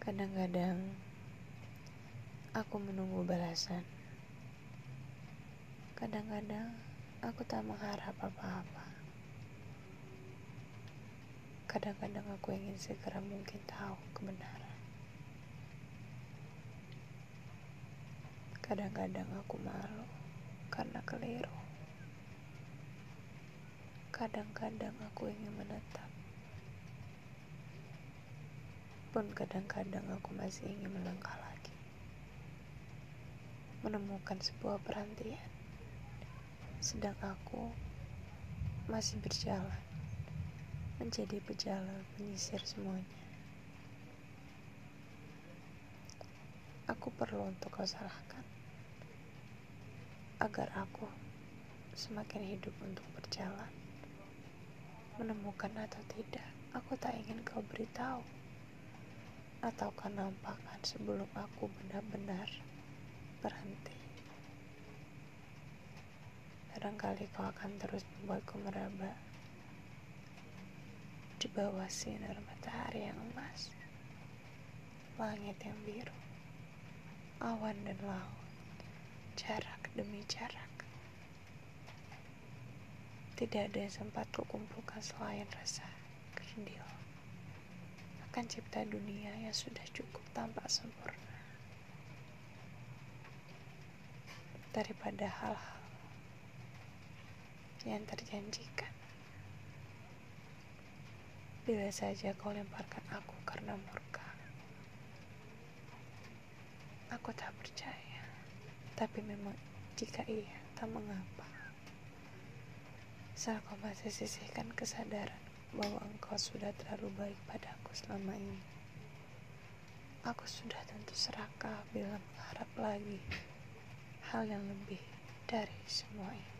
Kadang-kadang aku menunggu balasan. Kadang-kadang aku tak mengharap apa-apa. Kadang-kadang aku ingin segera mungkin tahu kebenaran. Kadang-kadang aku malu karena keliru. Kadang-kadang aku ingin menetap. Pun kadang-kadang aku masih ingin melangkah lagi. Menemukan sebuah perhentian. Sedang aku masih berjalan. Menjadi pejalan menyisir semuanya. Aku perlu untuk kau salahkan. Agar aku semakin hidup untuk berjalan. Menemukan atau tidak, aku tak ingin kau beritahu atau nampakkan sebelum aku benar-benar berhenti. Barangkali kau akan terus membuatku meraba di bawah sinar matahari yang emas, langit yang biru, awan dan laut, jarak demi jarak. Tidak ada yang sempat kukumpulkan selain rasa kerdil akan cipta dunia yang sudah cukup tampak sempurna daripada hal-hal yang terjanjikan. Bila saja kau lemparkan aku karena murka, aku tak percaya. Tapi memang jika iya, tak mengapa. Saat kau masih sisihkan kesadaran bahwa engkau sudah terlalu baik padaku selama ini. Aku sudah tentu serakah bila mengharap lagi hal yang lebih dari semua ini.